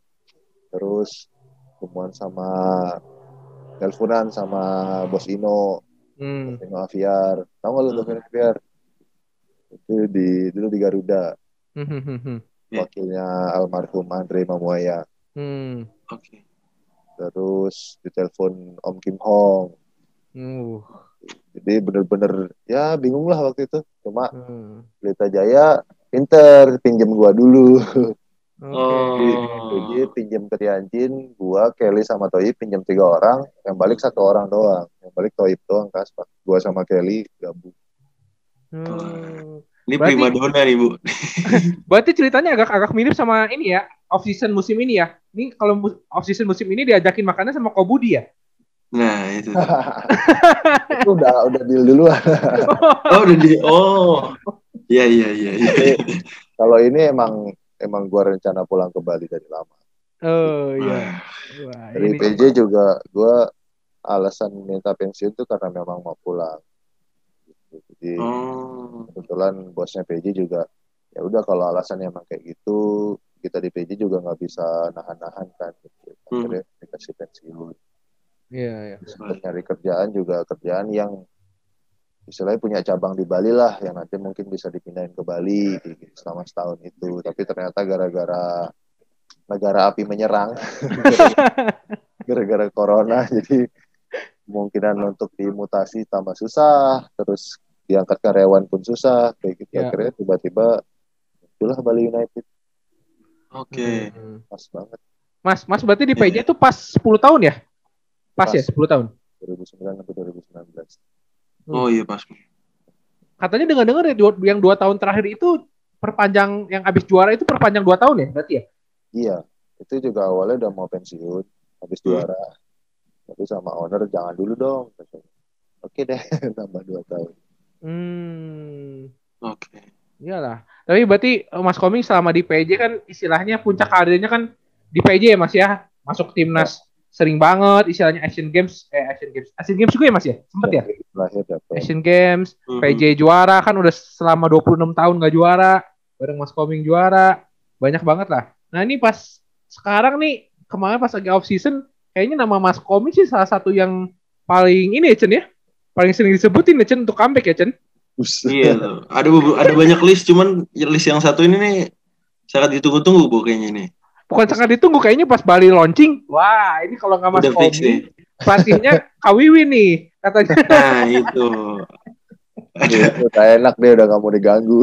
Terus ketemuan sama teleponan sama Bos Ino, Hmm. Ino Aviar. Tahu nggak lu Hmm. Aviar? Itu di dulu di Garuda, Hmm, hmm, hmm, hmm. Iya. wakilnya almarhum Andre Mamuaya. Hmm. Oke. terus ditelepon Om Kim Hong Uh. jadi bener-bener ya bingung lah waktu itu cuma Hmm. Pelita Jaya pinter pinjem gua dulu [LAUGHS] Oh. PJ pinjem ke Tianjin gua Kelly sama Toyib pinjem tiga orang yang balik satu orang doang yang balik Toyib doang kaspak gua sama Kelly gabung Hmm. Ini Berarti- prima dona nih, Bu. [LAUGHS] Berarti ceritanya agak agak mirip sama ini ya, off season musim ini ya. Ini kalau off season musim ini diajakin makannya sama Kobudi ya. Nah, itu. [LAUGHS] itu udah udah deal duluan Oh, udah di Oh. [LAUGHS] Iya, iya, iya, iya. kalau ini emang emang gua rencana pulang ke Bali dari lama Oh iya. Wah, dari ini- PJ juga gua alasan minta pensiun tuh karena memang mau pulang Gitu. jadi Oh. kebetulan bosnya PJ juga ya udah kalau alasannya emang kayak gitu kita di PJ juga nggak bisa nahan-nahan kan gitu. akhirnya dikasih pensiun Iya, iya. Terus nyari kerjaan juga kerjaan yang istilahnya punya cabang di Bali lah yang nanti mungkin bisa dipindahin ke Bali gitu, selama setahun itu tapi ternyata gara-gara negara api menyerang [LAUGHS] gara-gara corona jadi kemungkinan untuk dimutasi tambah susah terus diangkat karyawan pun susah kayak gitu Ya. akhirnya tiba-tiba itulah Bali United Oke. Hmm. pas banget Mas, Mas berarti di Iya, PJ tuh pas 10 tahun ya? Pas, Pas. ya 10 tahun. 2009 sampai 2019 Oh iya pas. Katanya dengar-dengar ya dua- yang dua tahun terakhir itu perpanjang yang abis juara itu perpanjang dua tahun ya berarti ya? Iya, itu juga awalnya udah mau pensiun habis Hmm. juara. Tapi sama owner jangan dulu dong. Oke deh, [LAUGHS] tambah dua tahun. Hmm. Oke. Iyalah. Tapi berarti eh, Mas Koming selama di PJ kan istilahnya puncak karirnya kan di PJ ya Mas ya. Masuk timnas sering banget istilahnya Asian Games eh Asian Games. Asian Games juga ya Mas ya? Sempet ya? Dapet. Asian Games, Mhm. PJ juara kan udah selama 26 tahun gak juara. Bareng Mas Koming juara. Banyak banget lah. Nah, ini pas sekarang nih kemarin pas lagi off season kayaknya nama Mas Koming sih salah satu yang paling ini ya Chen ya. Paling sering disebutin ya Chen untuk comeback ya Chen. Iya. Ada ada banyak list cuman list yang satu ini nih sangat ditunggu-tunggu Bu kayaknya nih. Bukan sangat ditunggu kayaknya pas Bali launching. Wah, ini kalau nggak Mas Udah fix nih. Koming pelatihnya Kawiwi nih katanya. Nah, itu. Udah enak deh udah gak mau diganggu.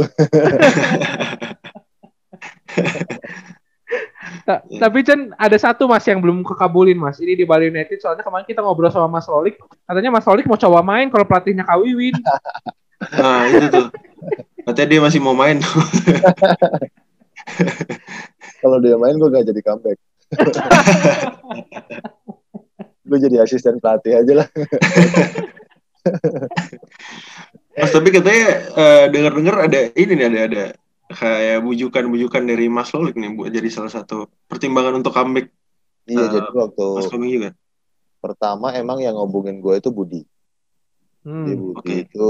Ta- Tapi Chen ada satu Mas yang belum kekabulin Mas. Ini di Bali United soalnya kemarin kita ngobrol sama Mas Lolik. Katanya Mas Lolik mau coba main kalau pelatihnya Kawiwin. Nah, itu tuh. Katanya dia masih mau main. [LAUGHS] Kalau dia main gue gak jadi comeback. [LAUGHS] gue jadi asisten pelatih aja lah. [LAUGHS] Mas tapi katanya eh, dengar-dengar ada ini nih ada ada kayak bujukan-bujukan dari Mas Lolik nih buat jadi salah satu pertimbangan untuk comeback Iya Eh, jadi waktu Mas Koming juga. pertama emang yang ngobungin gue itu Budi. Jadi Hmm, Budi oke. itu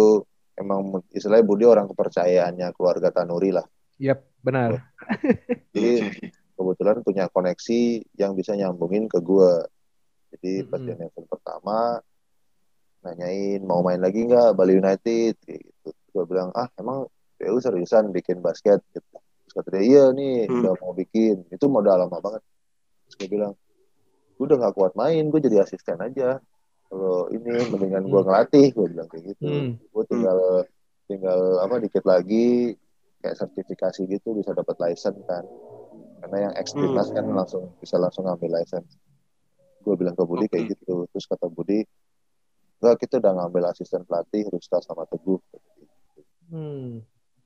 emang istilahnya Budi orang kepercayaannya keluarga Tanuri lah. yep, benar. [LAUGHS] Jadi kebetulan punya koneksi yang bisa nyambungin ke gue. Jadi dia nelfon pertama nanyain mau main lagi nggak Bali United kayak gitu. Gue bilang ah emang PU seriusan bikin basket gitu. Terus kata dia iya nih Hmm. udah mau bikin. Itu modal lama banget. Terus gue bilang gue udah nggak kuat main gue jadi asisten aja. Kalau ini mendingan gue Hmm. ngelatih gue bilang kayak gitu. Hmm. Gue tinggal tinggal apa dikit lagi kayak sertifikasi gitu bisa dapat license kan. Karena yang ekstrimnas Hmm. kan langsung bisa langsung ngambil license. Gue bilang ke Budi kayak gitu. Terus kata Budi enggak kita udah ngambil asisten pelatih Rusta sama Teguh. Hmm.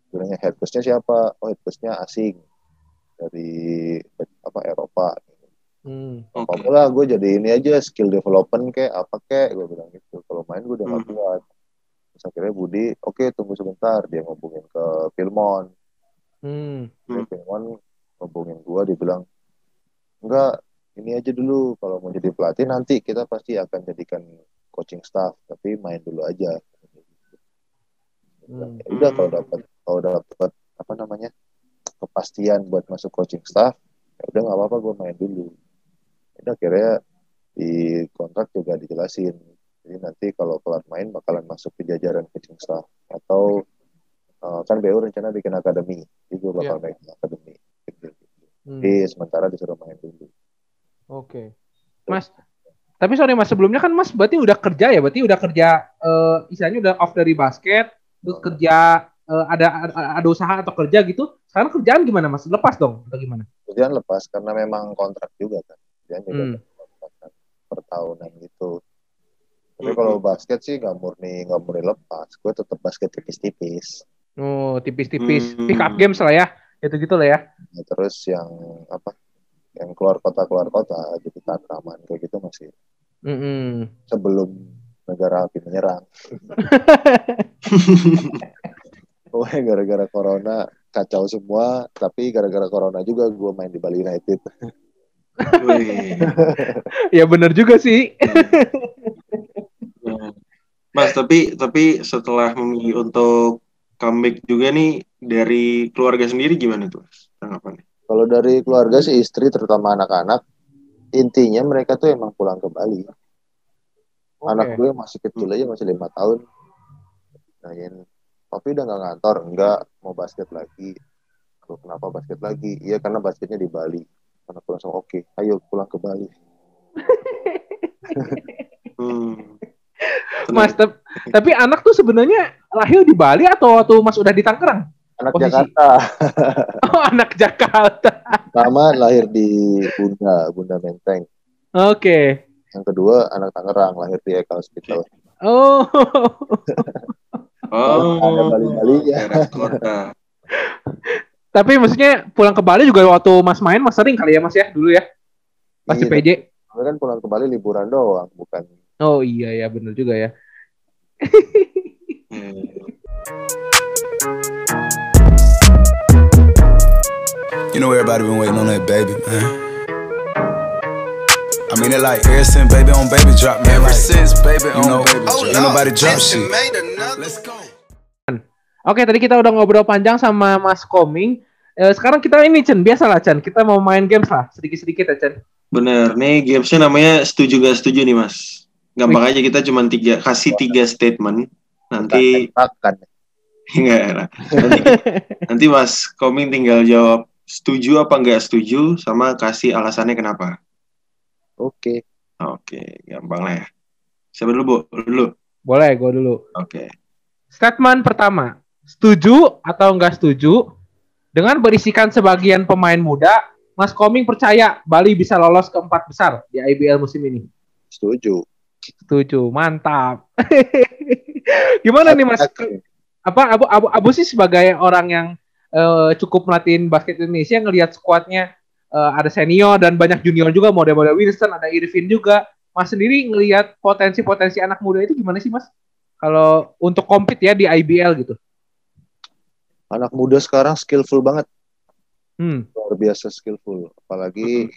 bilangnya head coachnya siapa? Oh head coachnya asing. Dari apa Eropa. Hmm. Apa lah gue jadi ini aja skill development kayak apa kayak gue bilang gitu. Kalau main gue udah gak Hmm. kuat. terus akhirnya Budi oke tunggu sebentar dia ngobongin ke Filmon Hmm. Hmm. Filmon ngobongin gue dia bilang enggak ini aja dulu kalau mau jadi pelatih nanti kita pasti akan jadikan coaching staff tapi main dulu aja Hmm. ya udah kalau dapat kalau dapat apa namanya kepastian buat masuk coaching staff ya udah nggak apa-apa gue main dulu udah akhirnya di kontrak juga dijelasin jadi nanti kalau kelar main bakalan masuk ke jajaran coaching staff atau eh, kan BU rencana bikin akademi jadi gue bakal main akademi gitu. Hmm. jadi sementara disuruh main dulu Oke. Mas, tapi sorry Mas, sebelumnya kan Mas berarti udah kerja ya? Berarti udah kerja, eh istilahnya udah off dari basket, terus kerja eh, ada, ada ada usaha atau kerja gitu. Sekarang kerjaan gimana Mas? Lepas dong atau gimana? Kerjaan lepas karena memang kontrak juga kan. Kerjaan juga Hmm. kontrak per tahunan gitu. Tapi Hmm. kalau basket sih nggak murni nggak murni lepas. Gue tetap basket tipis-tipis. Oh, tipis-tipis. Hmm. Pick up games lah ya. Itu-gitu lah ya. Nah, terus yang apa? Yang keluar kota keluar kota jadi tanaman kayak gitu masih Mm-mm. sebelum negara api menyerang. [LAUGHS] Pokoknya gara-gara corona kacau semua, tapi gara-gara corona juga gue main di Bali United. Wih. [LAUGHS] ya bener juga sih. Mas, tapi tapi setelah memilih untuk comeback juga nih dari keluarga sendiri gimana tuh? Mas? Tanggapannya? Kalau dari keluarga sih istri terutama anak-anak, intinya mereka tuh emang pulang ke Bali. Anak gue masih kecil aja masih lima tahun. Nanyain, tapi udah nggak ngantor? Enggak, mau basket lagi. Loh, kenapa basket lagi? Iya karena basketnya di Bali. Gue langsung oke, ayo pulang ke Bali. Hmm. Mas, tep- tapi anak tuh sebenarnya lahir di Bali atau waktu Mas udah di Tangerang? Anak Posisi. Jakarta, [LAUGHS] Oh, anak Jakarta. pertama lahir di Bunda, Bunda Menteng. Oke. Yang kedua anak Tangerang, lahir di Eka Hospital. Oh. Oh, Ada daerah kota. tapi maksudnya pulang ke Bali juga waktu Mas main Mas sering kali ya Mas ya dulu ya? Pas di Iya, PJ. Kan pulang ke Bali liburan doang, bukan Oh iya ya bener juga ya. Hmm. [LAUGHS] You know everybody been waiting on that baby, man. I mean it like ever since baby on baby drop, man. Ever since baby on know, baby drop. Ain't nobody drop shit. Let's go. Oke tadi kita udah ngobrol panjang sama Mas Koming. Eh, sekarang kita ini Chen biasa lah Chen. Kita mau main games lah sedikit-sedikit ya Chen. Bener, nih gamesnya namanya setuju gak setuju nih mas. Gampang aja kita cuma tiga kasih tiga statement. Nanti enggak lah. [LAUGHS] Nanti, [LAUGHS] nanti mas Koming tinggal jawab setuju apa enggak setuju sama kasih alasannya kenapa. Oke. Oke, gampang lah ya. Siapa dulu bu? Lu Dulu. Boleh gue dulu. Oke. Statement pertama. Setuju atau enggak setuju dengan berisikan sebagian pemain muda, Mas Koming percaya Bali bisa lolos ke empat besar di IBL musim ini. Setuju. Setuju, mantap. [LAUGHS] Gimana nih Mas? Apa Abu, Abu, Abu sih sebagai orang yang eh, cukup melatihin basket Indonesia ngelihat skuadnya eh, ada senior dan banyak junior juga model-model Winston, ada Irvin juga. Mas sendiri ngelihat potensi-potensi anak muda itu gimana sih Mas? Kalau untuk compete ya di IBL gitu. Anak muda sekarang skillful banget, Hmm. luar biasa skillful. Apalagi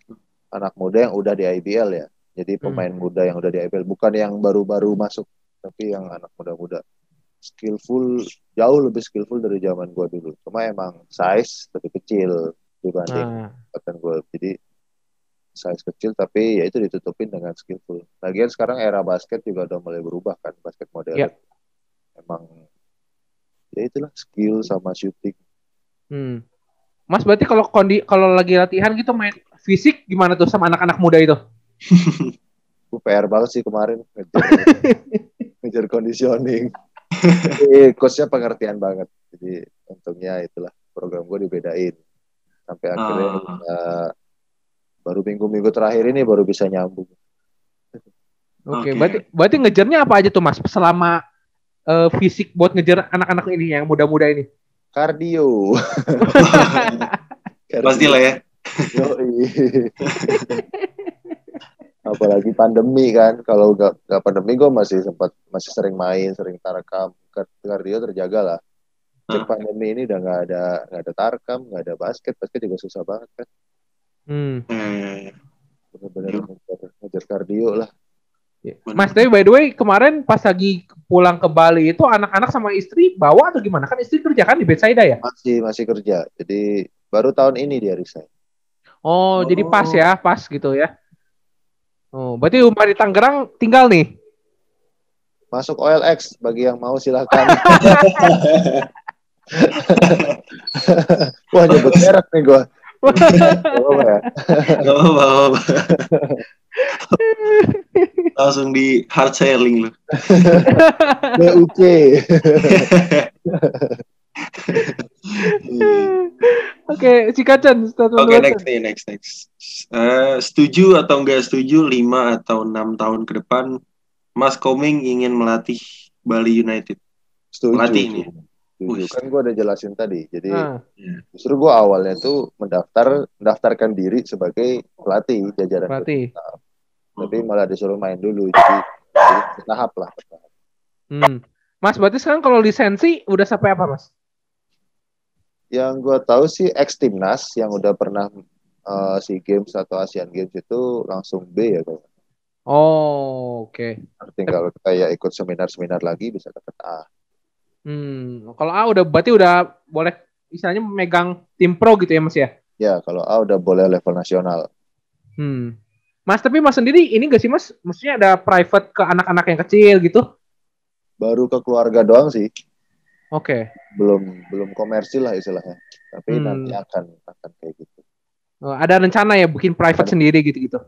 anak muda yang udah di IBL ya. Jadi pemain muda yang udah di IBL, bukan yang baru-baru masuk, tapi yang anak muda-muda. Skillful, jauh lebih skillful dari zaman gua dulu. Cuma emang size lebih kecil dibanding Nah, angkatan gua. Jadi size kecil tapi ya itu ditutupin dengan skillful. Lagian sekarang era basket juga udah mulai berubah kan, basket modern. Iya. Emang ya itulah skill sama shooting. hmm. Mas berarti kalau kondi kalau lagi latihan gitu main fisik gimana tuh sama anak-anak muda itu? [LAUGHS] Gue PR banget sih kemarin ngejar, [LAUGHS] ngejar conditioning. [LAUGHS] eh, coachnya pengertian banget. Jadi untungnya itulah program gue dibedain. Sampai akhirnya Ah. bisa, baru minggu-minggu terakhir ini baru bisa nyambung. Oke, Oke. berarti berarti ngejarnya apa aja tuh Mas selama eh, fisik buat ngejar anak-anak ini yang muda-muda ini? Kardio. Pastilah ya. Apalagi pandemi kan. Kalau nggak nggak pandemi gue masih sempat masih sering main, sering tarekam. Kar- Kardio terjaga lah. Cek Hah? pandemi ini udah nggak ada nggak ada tarekam, nggak ada basket. Basket juga susah banget kan. Hmm. Hmm. Bener-bener ngejar, ngejar kardio lah. Mas, tapi by the way kemarin pas lagi pulang ke Bali itu anak-anak sama istri bawa atau gimana? Kan istri kerja kan di Bethsaida ya? Masih masih kerja. Jadi baru tahun ini dia resign. Oh, jadi Oh. pas ya, pas gitu ya. Oh, berarti rumah di Tangerang tinggal nih. Masuk OLX bagi yang mau silakan. [LAUGHS] [LAUGHS] Wah nyebut merek nih gue. Gak apa-apa, gak apa-apa. Langsung di hard selling lu. [LAUGHS] BUC. Oke, Cikacan. Oke, next nih, next, next. Uh, setuju atau enggak setuju 5 atau 6 tahun ke depan Mas Koming ingin melatih Bali United? Setuju. Melatih ini. Setuju. Kan gue udah jelasin tadi. Jadi Ah, justru gue awalnya tuh mendaftar mendaftarkan diri sebagai pelatih jajaran berarti. tapi malah disuruh main dulu jadi, jadi bertahap lah. Hmm. Mas, berarti sekarang kalau lisensi udah sampai apa, Mas? Yang gue tahu sih ex timnas yang udah pernah uh, si games atau Asian Games itu langsung B ya kalau Oh, oke. tinggal kayak ikut seminar-seminar lagi bisa dapat A Hmm, kalau A udah berarti udah boleh istilahnya megang tim pro gitu ya, Mas ya? ya kalau A udah boleh level nasional Hmm. Mas, tapi Mas sendiri ini gak sih, Mas? Maksudnya ada private ke anak-anak yang kecil gitu? baru ke keluarga doang sih Oke. belum belum komersil lah istilahnya tapi Hmm. nanti akan akan kayak gitu Oh, ada rencana ya bikin private Ada. sendiri gitu-gitu?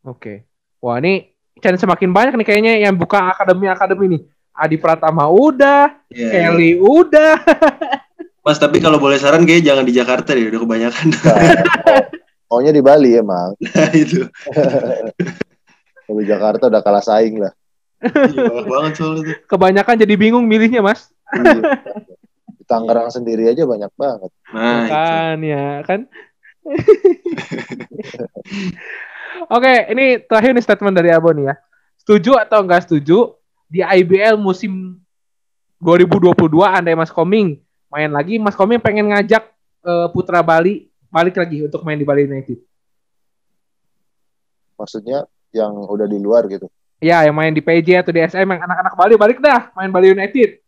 Oke. Wah, ini channel semakin banyak nih kayaknya yang buka akademi-akademi nih. Adi Pratama udah, Iya, iya. Kelly udah. [LAUGHS] Mas, tapi kalau boleh saran kayak jangan di Jakarta deh, udah kebanyakan. Nah, maunya di Bali emang Nah, itu. [LAUGHS] kalau di Jakarta udah kalah saing lah Iya, banyak banget soalnya tuh. Kebanyakan jadi bingung milihnya, Mas. Iya. di Tangerang sendiri aja banyak banget Nah, itu. kan ya, kan? [LAUGHS] Oke, ini terakhir nih statement dari Abo nih ya. Setuju atau enggak setuju di IBL musim 2022 andai Mas Koming main lagi, Mas Koming pengen ngajak eh, Putra Bali balik lagi untuk main di Bali United. maksudnya yang udah di luar gitu Ya, yang main di PJ atau di SM yang anak-anak Bali balik dah main Bali United.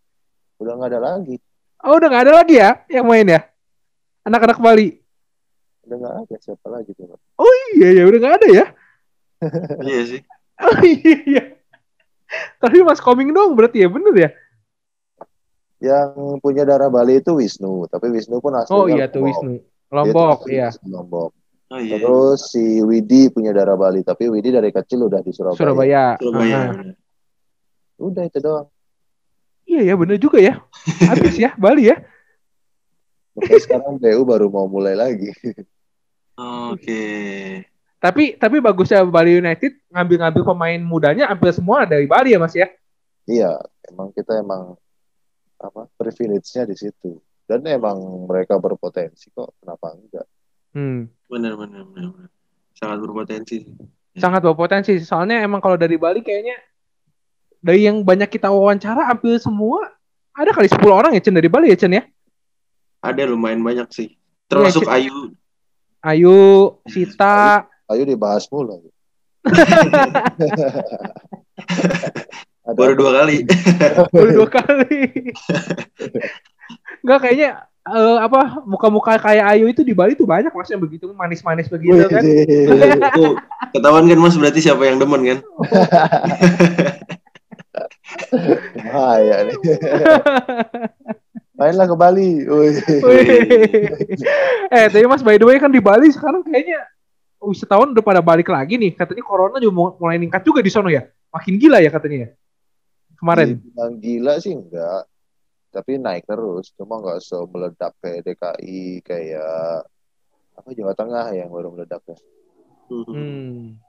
udah nggak ada lagi Oh, udah nggak ada lagi ya yang main ya? Anak-anak Bali. udah nggak ada siapa lagi tuh Iya, ya udah nggak ada ya. [LAUGHS] [LAUGHS] Iya sih. Oh iya. Tapi Mas Koming dong berarti ya bener ya? yang punya darah Bali itu Wisnu tapi Wisnu pun aslinya Oh iya tuh. Wisnu. Lombok, asli iya. Lombok Oh iya. terus si Widi punya darah Bali tapi Widi dari kecil udah di Surabaya, Surabaya. Surabaya. Aha. udah itu doang Iya ya bener juga ya. Habis ya Bali ya. Makanya sekarang BU baru mau mulai lagi Oke. Tapi tapi bagusnya Bali United ngambil-ngambil pemain mudanya hampir semua dari Bali ya Mas ya. iya emang kita emang apa privilege-nya di situ dan emang mereka berpotensi kok kenapa enggak Hmm. Benar, benar. Sangat berpotensi. Sangat berpotensi. Soalnya emang kalau dari Bali kayaknya dari yang banyak kita wawancara hampir semua ada kali 10 orang ya Chen dari Bali ya Chen ya. Ada lumayan banyak sih. Termasuk Iya, Ayu. Ayu, Sita, ayo dibahas mulu [LAUGHS] Baru dua kali. baru dua kali. [LAUGHS] Enggak kayaknya eh, apa muka-muka kayak Ayu itu di Bali tuh banyak mas yang begitu manis-manis begitu kan. Wih, Tuh, ketahuan kan mas berarti siapa yang demen kan? [LAUGHS] bahaya nih mainlah ke Bali Wih. Wih. eh tapi mas by the way kan di Bali sekarang kayaknya wisatawan udah pada balik lagi nih. Katanya corona juga mu- mulai meningkat juga di sono ya. Makin gila ya katanya ya. Kemarin. Dibilang gila sih enggak tapi naik terus cuma nggak se meledak kayak DKI kayak apa Jawa Tengah yang baru meledak ya Hmm.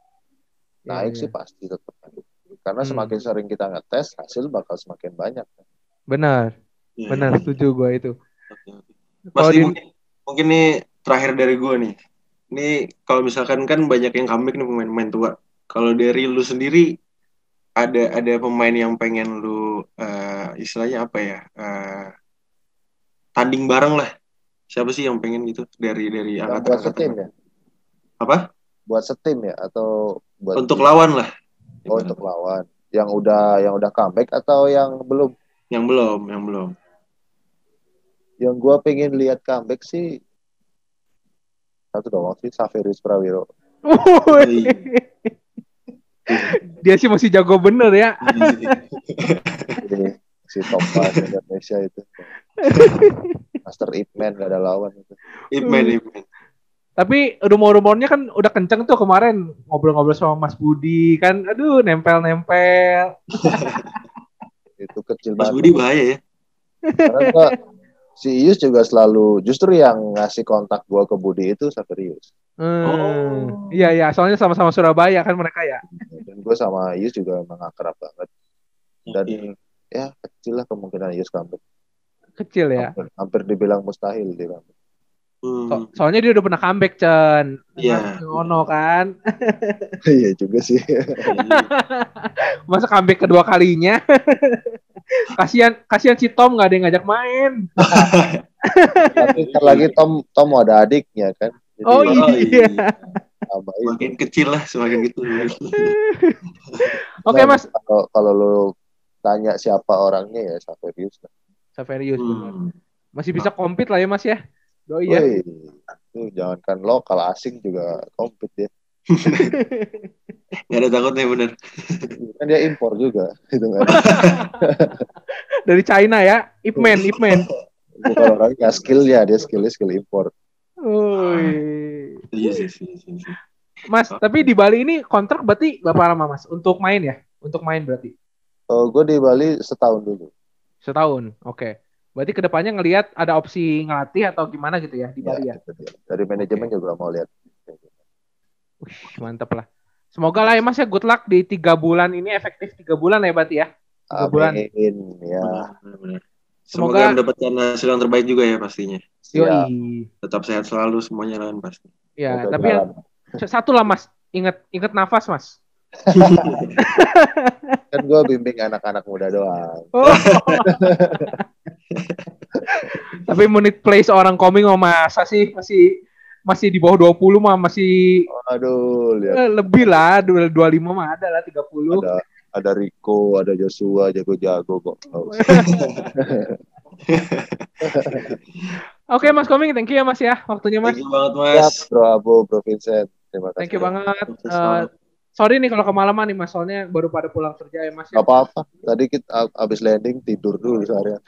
naik Iya, sih iya. pasti tetap naik. karena Hmm. semakin sering kita ngetes hasil bakal semakin banyak Benar, Iya, benar setuju gue itu. Mas di- mungkin, mungkin nih terakhir dari gue nih. Ini kalau misalkan kan banyak yang comeback nih pemain-pemain tua. Kalau dari lu sendiri ada ada pemain yang pengen lu eh, istilahnya apa ya eh, tanding bareng lah. Siapa sih yang pengen gitu dari dari yang buat angkatan setim ya apa? buat setim ya atau buat Untuk lawan lah. oh untuk lawan yang udah yang udah comeback atau yang belum Yang belum, yang belum. yang gua pengen lihat comeback sih satu doang sih Saverius Prawiro. [LAUGHS] Dia sih masih jago bener ya. [LAUGHS] Si top class Indonesia itu Master Ipman gak ada lawan itu Ipman, Ipman. Tapi rumor-rumornya kan udah kenceng tuh kemarin ngobrol-ngobrol sama Mas Budi kan. Aduh, nempel-nempel. [LAUGHS] itu kecil Mas banget Budi bahaya ya. Karena si Ius juga selalu justru yang ngasih kontak gua ke Budi itu Saverius. Hmm. Oh. Iya iya, soalnya sama-sama Surabaya kan mereka ya. Dan gue sama Ius juga emang akrab banget. Dan Oke. ya kecil lah kemungkinan Ius comeback. Kecil ya. Hampir, hampir dibilang mustahil dia comeback. Hmm. So- soalnya dia udah pernah comeback Cen. Iya. Ngono kan. [LAUGHS] Iya juga sih. [LAUGHS] Masa comeback kedua kalinya. [LAUGHS] kasihan kasihan si Tom nggak ada yang ngajak main. Tapi lagi Tom Tom mau ada adiknya kan. Jadi Oh, Oh, iya. Semakin kecil lah, semakin gitu. Oke Nah, Mas. Kalau kalau lu tanya siapa orangnya ya Saverius lah. Saverius. Hmm. Masih bisa compete lah ya Mas ya. Doi ya. Woi, tuh jangankan lokal asing juga compete ya. Gak ada takutnya bener. Kan dia impor juga gitu kan. [LAUGHS] Dari China ya. Ip Man, Ip Man. Bukan orangnya skillnya dia skillnya skill impor. Woi. Iya sih, sih, sih, sih. Mas, tapi di Bali ini kontrak berarti berapa lama Mas? Untuk main ya? Untuk main berarti? Oh, gue di Bali setahun dulu. Setahun, oke. Berarti ke depannya ngelihat ada opsi ngelatih atau gimana gitu ya di Bali ya? itu dia. Dari manajemen juga mau lihat. Wih, mantep lah. Semoga lah ya Mas ya good luck di tiga bulan ini efektif tiga bulan ya berarti ya? Tiga bulan. Amin ya. Benar, benar. Semoga- Semoga mendapatkan hasil yang terbaik juga ya pastinya. Yoi. Tetap sehat selalu semuanya kan pasti. Ya, Semoga tapi yang satu lah Mas, ingat ingat nafas Mas. [LAUGHS] kan gue bimbing anak-anak muda doang. Oh. [LAUGHS] [LAUGHS] tapi menit play seorang koming oh masa sih masih masih di bawah 20 mah masih Aduh, lihat eh, lebih lah 25 mah ada lah 30. ada ada Rico, ada Joshua jago-jago kok. [LAUGHS] Oke Mas Koming, thank you ya Mas ya waktunya Mas. Thank you banget siap, mas. Bro Abu, Bro Vincent. Terima kasih. Thank you banget. Selamat. Sorry nih kalau kemalaman nih Mas, soalnya baru pada pulang kerja ya Mas. Ya. Gak apa-apa. Tadi kita ab- abis landing tidur dulu seharian.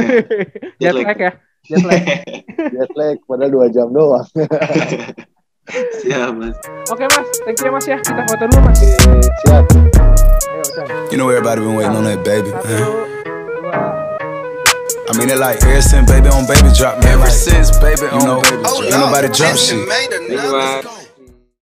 [LAUGHS] Jet lag ya. Jet lag. [LAUGHS] Jet lag, padahal dua jam doang. [LAUGHS] Siap mas. Oke Mas, thank you ya Mas ya. Kita foto dulu Mas. Siap. You know everybody been waiting on that baby. Man. I mean it like ever since baby on baby drop man. Ever since baby on baby drop. Ain't nobody drop shit. You.